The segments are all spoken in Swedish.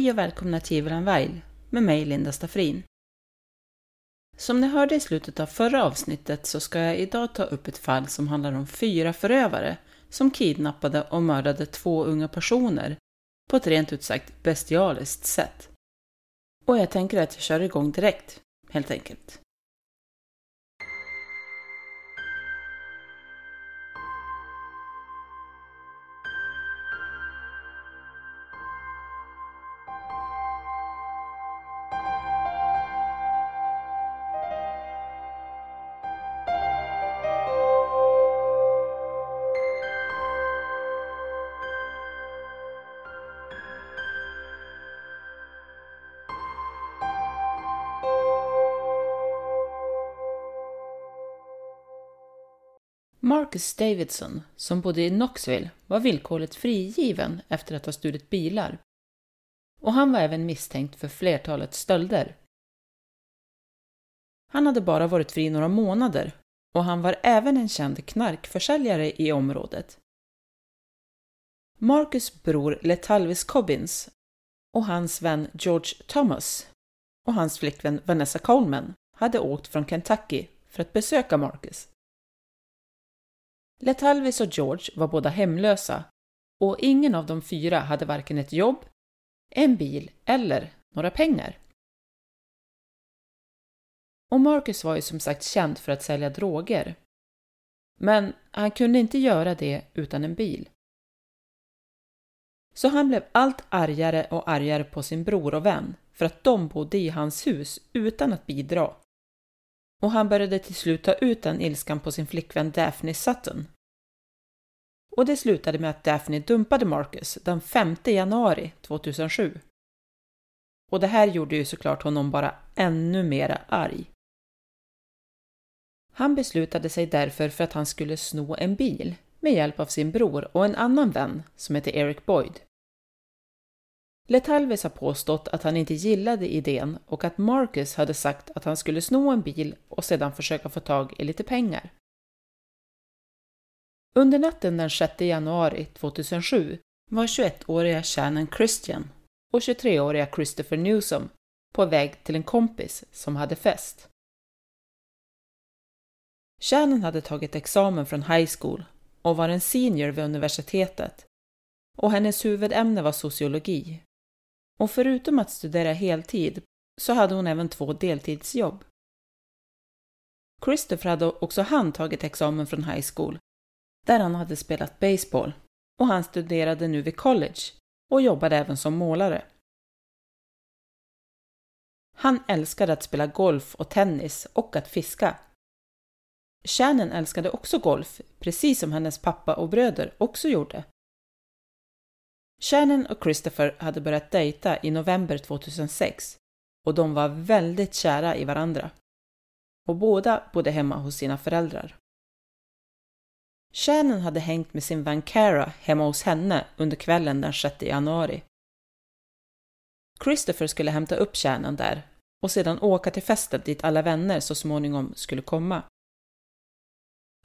Hej och välkomna till Evil Weil med mig Linda Staffrin. Som ni hörde i slutet av förra avsnittet så ska jag idag ta upp ett fall som handlar om fyra förövare som kidnappade och mördade två unga personer på ett rent ut sagt bestialiskt sätt. Och jag tänker att jag kör igång direkt, helt enkelt. Marcus Davidson, som bodde i Knoxville, var villkorligt frigiven efter att ha stulit bilar. Och han var även misstänkt för flertalet stölder. Han hade bara varit fri några månader och han var även en känd knarkförsäljare i området. Marcus bror Letalvis Cobbins och hans vän George Thomas och hans flickvän Vanessa Coleman hade åkt från Kentucky för att besöka Marcus. Letalvis och George var båda hemlösa och ingen av de fyra hade varken ett jobb, en bil eller några pengar. Och Marcus var ju som sagt känd för att sälja droger. Men han kunde inte göra det utan en bil. Så han blev allt argare och argare på sin bror och vän för att de bodde i hans hus utan att bidra. Och han började till slut ta ut den ilskan på sin flickvän Daphne Sutton. Och det slutade med att Daphne dumpade Marcus den 5 januari 2007. Och det här gjorde ju såklart honom bara ännu mera arg. Han beslutade sig därför för att han skulle sno en bil med hjälp av sin bror och en annan vän som heter Eric Boyd. Letalvis har påstått att han inte gillade idén och att Marcus hade sagt att han skulle sno en bil och sedan försöka få tag i lite pengar. Under natten den 6 januari 2007 var 21-åriga Shannon Christian och 23-åriga Christopher Newsom på väg till en kompis som hade fest. Shannon hade tagit examen från high school och var en senior vid universitetet och hennes huvudämne var sociologi. Och förutom att studera heltid så hade hon även två deltidsjobb. Christopher hade också han tagit examen från high school där han hade spelat baseball och han studerade nu vid college och jobbade även som målare. Han älskade att spela golf och tennis och att fiska. Shannon älskade också golf, precis som hennes pappa och bröder också gjorde. Shannon och Christopher hade börjat dejta i november 2006 och de var väldigt kära i varandra. Och båda bodde hemma hos sina föräldrar. Shannon hade hängt med sin vän Cara hemma hos henne under kvällen den 6 januari. Christopher skulle hämta upp Shannon där och sedan åka till festen dit alla vänner så småningom skulle komma.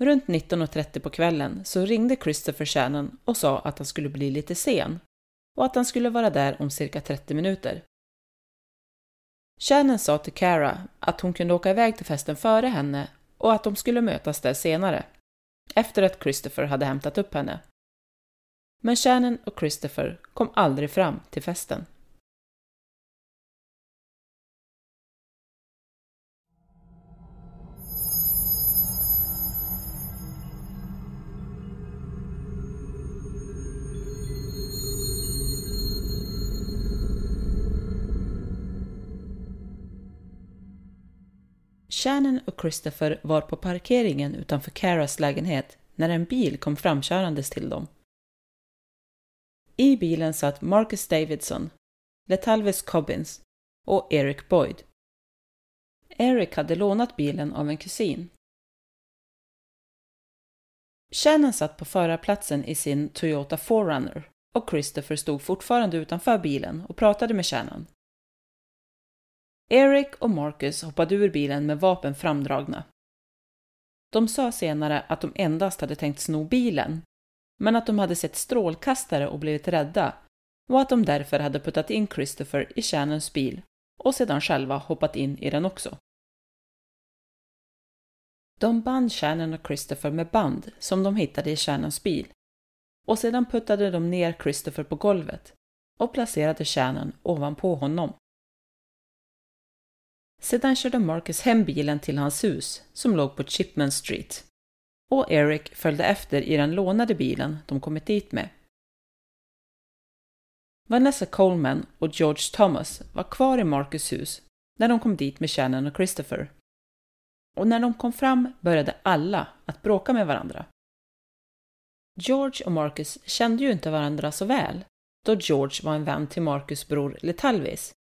Runt 19.30 på kvällen så ringde Christopher Shannon och sa att han skulle bli lite sen och att han skulle vara där om cirka 30 minuter. Shannon sa till Cara att hon kunde åka iväg till festen före henne och att de skulle mötas där senare efter att Christopher hade hämtat upp henne. Men Shannon och Christopher kom aldrig fram till festen. Shannon och Christopher var på parkeringen utanför Caras lägenhet när en bil kom framkörandes till dem. I bilen satt Marcus Davidson, Letalvis Cobbins och Eric Boyd. Eric hade lånat bilen av en kusin. Shannon satt på förarplatsen i sin Toyota 4Runner och Christopher stod fortfarande utanför bilen och pratade med Shannon. Eric och Marcus hoppade ur bilen med vapen framdragna. De sa senare att de endast hade tänkt sno bilen, men att de hade sett strålkastare och blivit rädda och att de därför hade puttat in Christopher i Shannons bil och sedan själva hoppat in i den också. De band Shannon och Christopher med band som de hittade i Shannons bil och sedan puttade de ner Christopher på golvet och placerade Shannon ovanpå honom. Sedan körde Marcus hem bilen till hans hus som låg på Chipman Street och Eric följde efter i den lånade bilen de kommit dit med. Vanessa Coleman och George Thomas var kvar i Marcus hus när de kom dit med Shannon och Christopher. Och när de kom fram började alla att bråka med varandra. George och Marcus kände ju inte varandra så väl, då George var en vän till Marcus bror Letalvis.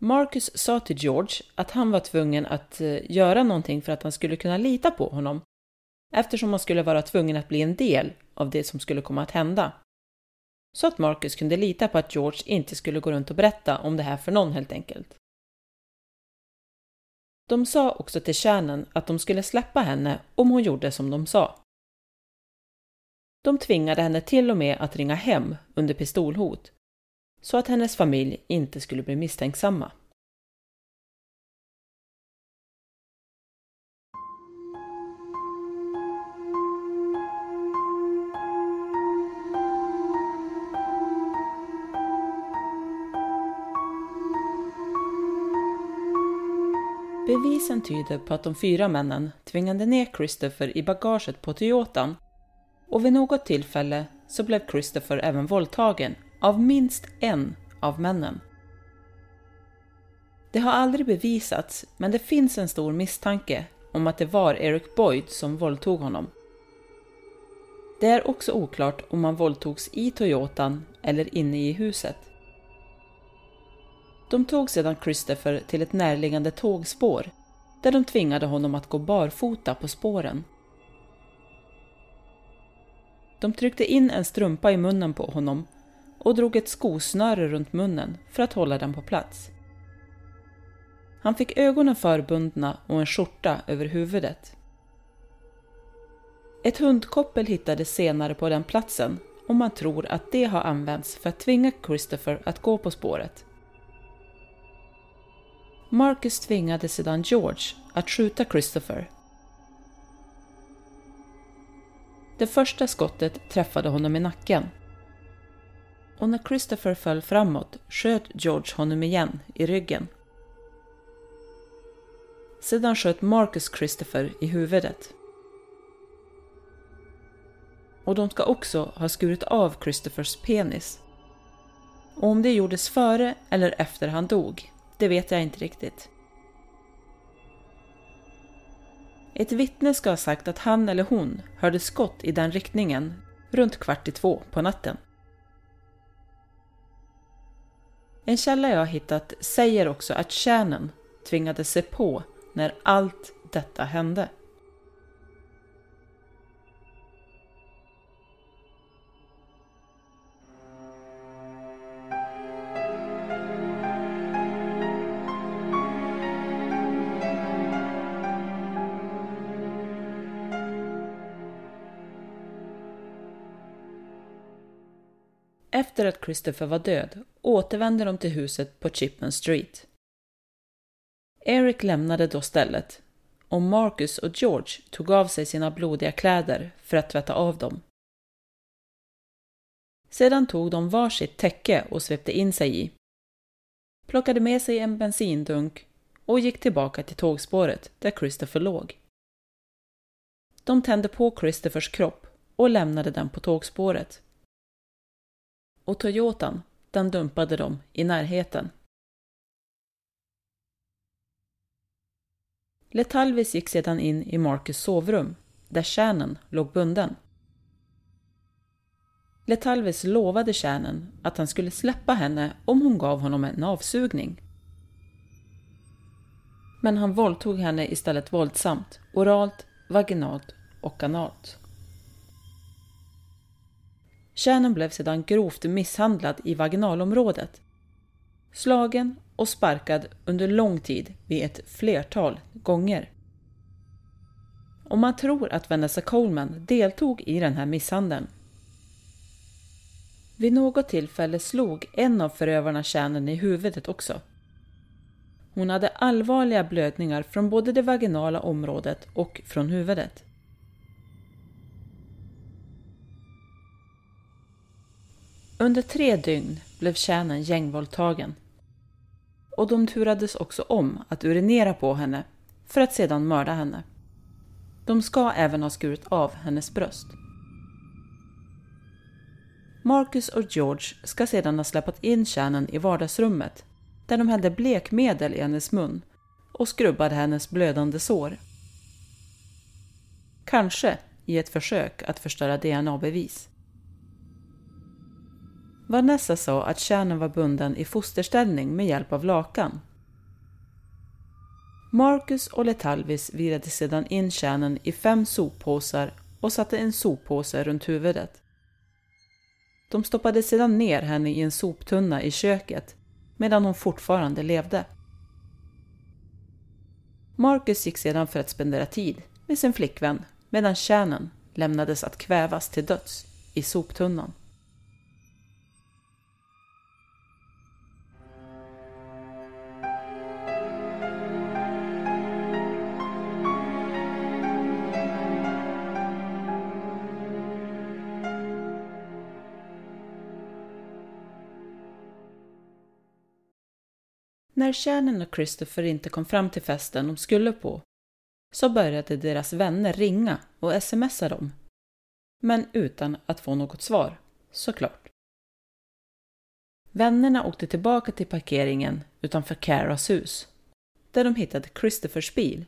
Marcus sa till George att han var tvungen att eh, göra någonting för att han skulle kunna lita på honom, eftersom han skulle vara tvungen att bli en del av det som skulle komma att hända. Så att Marcus kunde lita på att George inte skulle gå runt och berätta om det här för någon helt enkelt. De sa också till kärnan att de skulle släppa henne om hon gjorde som de sa. De tvingade henne till och med att ringa hem under pistolhot, så att hennes familj inte skulle bli misstänksamma. Bevisen tyder på att de fyra männen tvingade ner Christopher i bagaget på Toyotan och vid något tillfälle så blev Christopher även våldtagen av minst en av männen. Det har aldrig bevisats, men det finns en stor misstanke om att det var Eric Boyd som våldtog honom. Det är också oklart om han våldtogs i Toyotan eller inne i huset. De tog sedan Christopher till ett närliggande tågspår där de tvingade honom att gå barfota på spåren. De tryckte in en strumpa i munnen på honom och drog ett skosnöre runt munnen för att hålla den på plats. Han fick ögonen förbundna och en skjorta över huvudet. Ett hundkoppel hittades senare på den platsen och man tror att det har använts för att tvinga Christopher att gå på spåret. Marcus tvingade sedan George att skjuta Christopher. Det första skottet träffade honom i nacken. Och när Christopher föll framåt sköt George honom igen i ryggen. Sedan sköt Marcus Christopher i huvudet. Och de ska också ha skurit av Christophers penis. Och om det gjordes före eller efter han dog det vet jag inte riktigt. Ett vittne ska ha sagt att han eller hon hörde skott i den riktningen runt kvart i två på natten. En källa jag har hittat säger också att kärnen tvingade sig på när allt detta hände. Efter att Christopher var död återvände de till huset på Chipman Street. Eric lämnade då stället och Marcus och George tog av sig sina blodiga kläder för att tvätta av dem. Sedan tog de varsitt täcke och svepte in sig i, plockade med sig en bensindunk och gick tillbaka till tågspåret där Christopher låg. De tände på Christophers kropp och lämnade den på tågspåret och Toyotan, den dumpade de i närheten. Letalvis gick sedan in i Marcus sovrum, där kärnen låg bunden. Letalvis lovade kärnen att han skulle släppa henne om hon gav honom en avsugning. Men han våldtog henne istället våldsamt, oralt, vaginalt och analt. Shannon blev sedan grovt misshandlad i vaginalområdet. Slagen och sparkad under lång tid vid ett flertal gånger. Och man tror att Vanessa Coleman deltog i den här misshandeln. Vid något tillfälle slog en av förövarna Shannon i huvudet också. Hon hade allvarliga blödningar från både det vaginala området och från huvudet. Under tre dygn blev tjänen gängvåldtagen. Och de turades också om att urinera på henne för att sedan mörda henne. De ska även ha skurit av hennes bröst. Marcus och George ska sedan ha släpat in kärnan i vardagsrummet där de hällde blekmedel i hennes mun och skrubbade hennes blödande sår. Kanske i ett försök att förstöra DNA-bevis. Vanessa sa att kärnan var bunden i fosterställning med hjälp av lakan. Marcus och Letalvis virade sedan in kärnan i fem soppåsar och satte en soppåse runt huvudet. De stoppade sedan ner henne i en soptunna i köket medan hon fortfarande levde. Marcus gick sedan för att spendera tid med sin flickvän medan kärnan lämnades att kvävas till döds i soptunnan. När Shannon och Christopher inte kom fram till festen de skulle på så började deras vänner ringa och smsa dem. Men utan att få något svar, såklart. Vännerna åkte tillbaka till parkeringen utanför Caras hus där de hittade Christophers bil,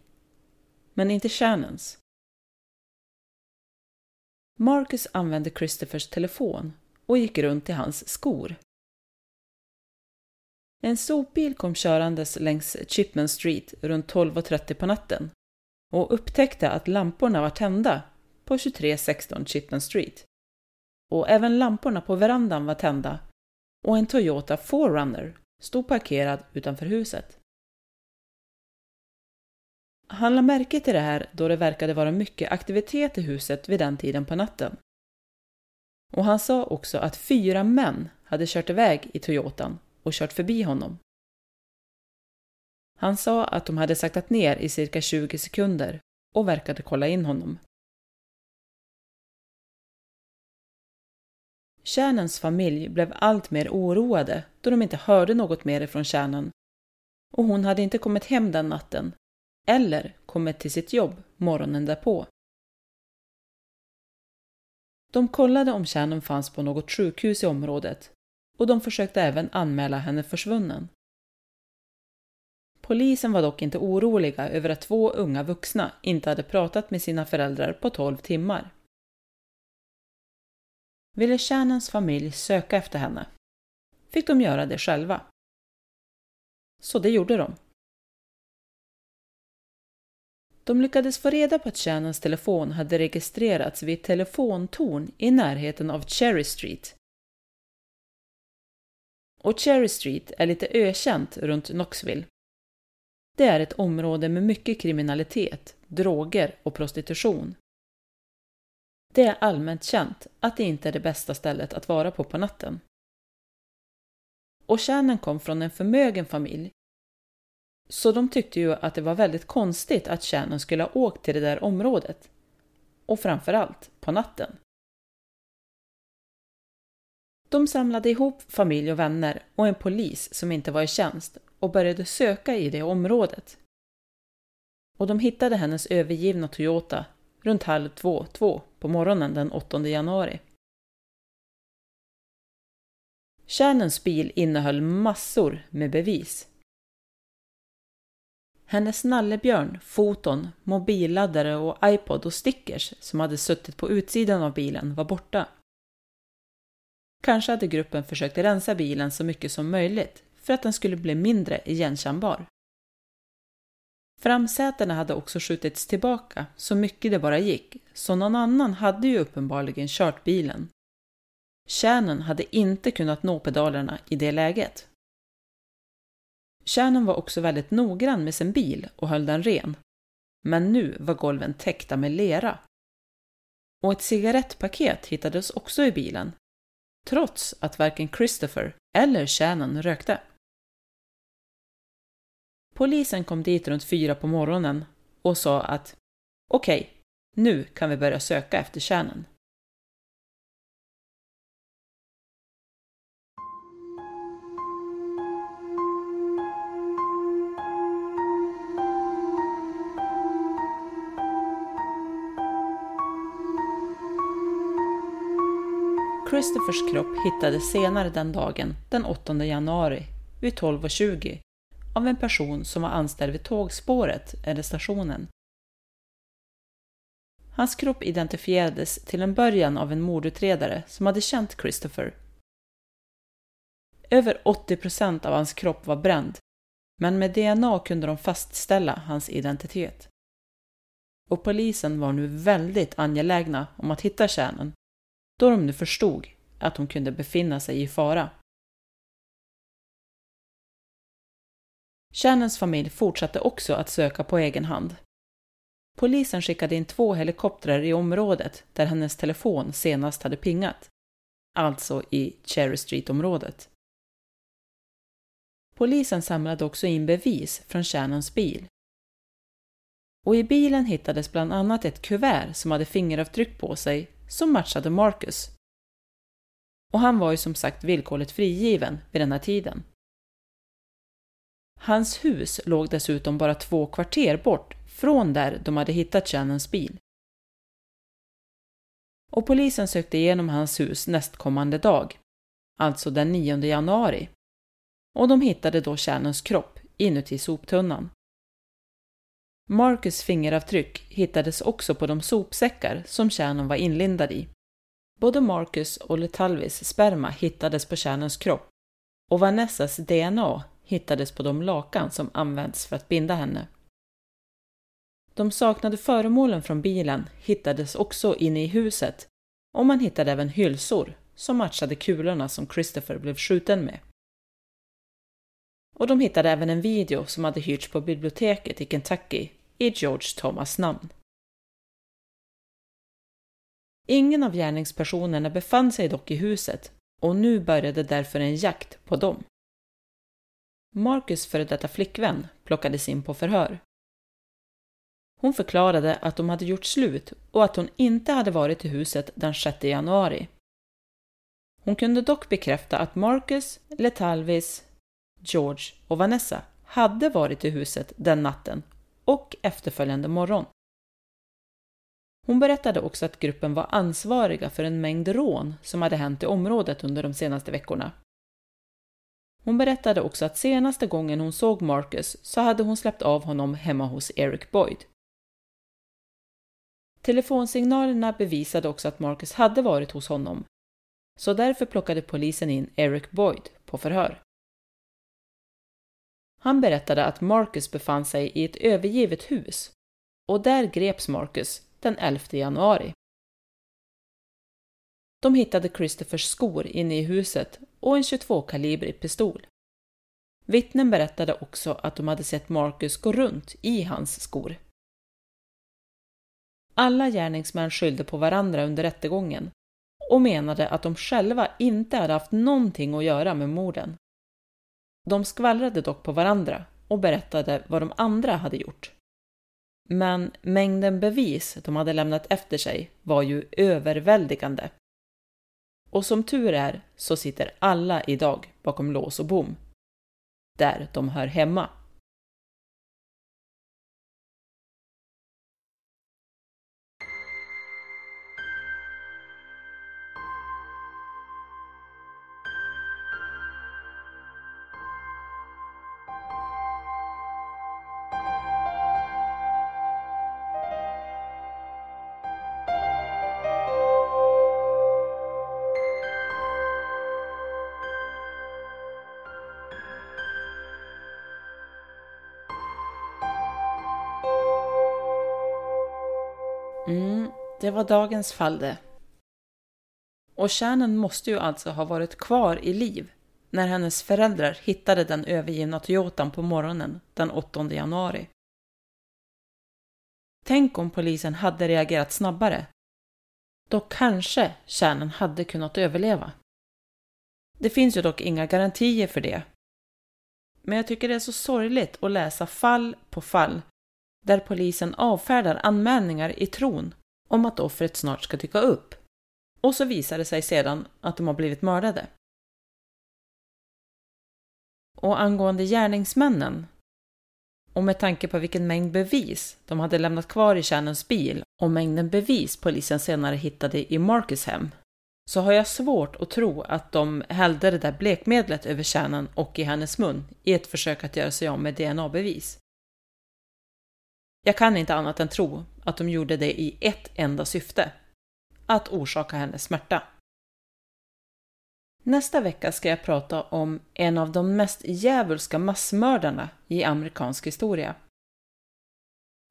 men inte Shannons. Marcus använde Christophers telefon och gick runt i hans skor en sopbil kom körandes längs Chipman Street runt 12.30 på natten och upptäckte att lamporna var tända på 2316 Chipman Street. Och även lamporna på verandan var tända och en Toyota 4Runner stod parkerad utanför huset. Han lade märke till det här då det verkade vara mycket aktivitet i huset vid den tiden på natten. Och han sa också att fyra män hade kört iväg i Toyotan och kört förbi honom. Han sa att de hade saktat ner i cirka 20 sekunder och verkade kolla in honom. Shannons familj blev allt mer oroade då de inte hörde något mer från kärnan och hon hade inte kommit hem den natten eller kommit till sitt jobb morgonen därpå. De kollade om kärnan fanns på något sjukhus i området och de försökte även anmäla henne försvunnen. Polisen var dock inte oroliga över att två unga vuxna inte hade pratat med sina föräldrar på 12 timmar. Ville Shannons familj söka efter henne fick de göra det själva. Så det gjorde de. De lyckades få reda på att Shannons telefon hade registrerats vid ett telefontorn i närheten av Cherry Street och Cherry Street är lite ökänt runt Knoxville. Det är ett område med mycket kriminalitet, droger och prostitution. Det är allmänt känt att det inte är det bästa stället att vara på på natten. Och kärnan kom från en förmögen familj. Så de tyckte ju att det var väldigt konstigt att kärnan skulle ha åkt till det där området. Och framförallt på natten. De samlade ihop familj och vänner och en polis som inte var i tjänst och började söka i det området. Och de hittade hennes övergivna Toyota runt halv två, två på morgonen den 8 januari. Shannons bil innehöll massor med bevis. Hennes nallebjörn, foton, mobilladdare och iPod och stickers som hade suttit på utsidan av bilen var borta. Kanske hade gruppen försökt rensa bilen så mycket som möjligt för att den skulle bli mindre igenkännbar. Framsätena hade också skjutits tillbaka så mycket det bara gick, så någon annan hade ju uppenbarligen kört bilen. Shannon hade inte kunnat nå pedalerna i det läget. Shannon var också väldigt noggrann med sin bil och höll den ren. Men nu var golven täckta med lera. Och ett cigarettpaket hittades också i bilen trots att varken Christopher eller Shannon rökte. Polisen kom dit runt fyra på morgonen och sa att okej, okay, nu kan vi börja söka efter Shannon. Christophers kropp hittades senare den dagen, den 8 januari, vid 12.20 av en person som var anställd vid tågspåret eller stationen. Hans kropp identifierades till en början av en mordutredare som hade känt Christopher. Över 80 procent av hans kropp var bränd, men med DNA kunde de fastställa hans identitet. Och polisen var nu väldigt angelägna om att hitta kärnan då de nu förstod att hon kunde befinna sig i fara. Shannons familj fortsatte också att söka på egen hand. Polisen skickade in två helikoptrar i området där hennes telefon senast hade pingat, alltså i Cherry Street-området. Polisen samlade också in bevis från Shannons bil. Och i bilen hittades bland annat ett kuvert som hade fingeravtryck på sig som matchade Marcus. Och han var ju som sagt villkorligt frigiven vid den här tiden. Hans hus låg dessutom bara två kvarter bort från där de hade hittat Shannons bil. Och polisen sökte igenom hans hus nästkommande dag, alltså den 9 januari. Och de hittade då Shannons kropp inuti soptunnan. Marcus fingeravtryck hittades också på de sopsäckar som kärnan var inlindad i. Både Marcus och Letalvis sperma hittades på kärnans kropp och Vanessas DNA hittades på de lakan som används för att binda henne. De saknade föremålen från bilen hittades också inne i huset och man hittade även hylsor som matchade kulorna som Christopher blev skjuten med. Och de hittade även en video som hade hyrts på biblioteket i Kentucky i George Thomas namn. Ingen av gärningspersonerna befann sig dock i huset och nu började därför en jakt på dem. Marcus före detta flickvän plockades in på förhör. Hon förklarade att de hade gjort slut och att hon inte hade varit i huset den 6 januari. Hon kunde dock bekräfta att Marcus, Letalvis, George och Vanessa hade varit i huset den natten och efterföljande morgon. Hon berättade också att gruppen var ansvariga för en mängd rån som hade hänt i området under de senaste veckorna. Hon berättade också att senaste gången hon såg Marcus så hade hon släppt av honom hemma hos Eric Boyd. Telefonsignalerna bevisade också att Marcus hade varit hos honom, så därför plockade polisen in Eric Boyd på förhör. Han berättade att Marcus befann sig i ett övergivet hus och där greps Marcus den 11 januari. De hittade Christophers skor inne i huset och en 22-kalibrig pistol. Vittnen berättade också att de hade sett Marcus gå runt i hans skor. Alla gärningsmän skyllde på varandra under rättegången och menade att de själva inte hade haft någonting att göra med morden. De skvallrade dock på varandra och berättade vad de andra hade gjort. Men mängden bevis de hade lämnat efter sig var ju överväldigande. Och som tur är så sitter alla idag bakom lås och bom. Där de hör hemma. Mm, det var dagens fall det. Och kärnan måste ju alltså ha varit kvar i liv när hennes föräldrar hittade den övergivna Toyotan på morgonen den 8 januari. Tänk om polisen hade reagerat snabbare. Då kanske kärnan hade kunnat överleva. Det finns ju dock inga garantier för det. Men jag tycker det är så sorgligt att läsa fall på fall där polisen avfärdar anmälningar i tron om att offret snart ska dyka upp. Och så visar det sig sedan att de har blivit mördade. Och angående gärningsmännen och med tanke på vilken mängd bevis de hade lämnat kvar i Shannons bil och mängden bevis polisen senare hittade i Marcus hem så har jag svårt att tro att de hällde det där blekmedlet över Shannon och i hennes mun i ett försök att göra sig av med DNA-bevis. Jag kan inte annat än tro att de gjorde det i ett enda syfte. Att orsaka henne smärta. Nästa vecka ska jag prata om en av de mest djävulska massmördarna i amerikansk historia.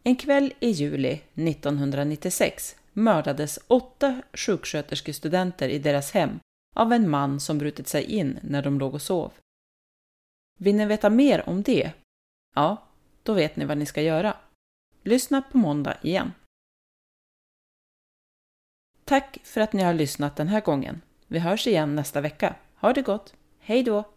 En kväll i juli 1996 mördades åtta sjuksköterskestudenter i deras hem av en man som brutit sig in när de låg och sov. Vill ni veta mer om det? Ja, då vet ni vad ni ska göra. Lyssna på måndag igen. Tack för att ni har lyssnat den här gången. Vi hörs igen nästa vecka. Ha det gott! Hej då!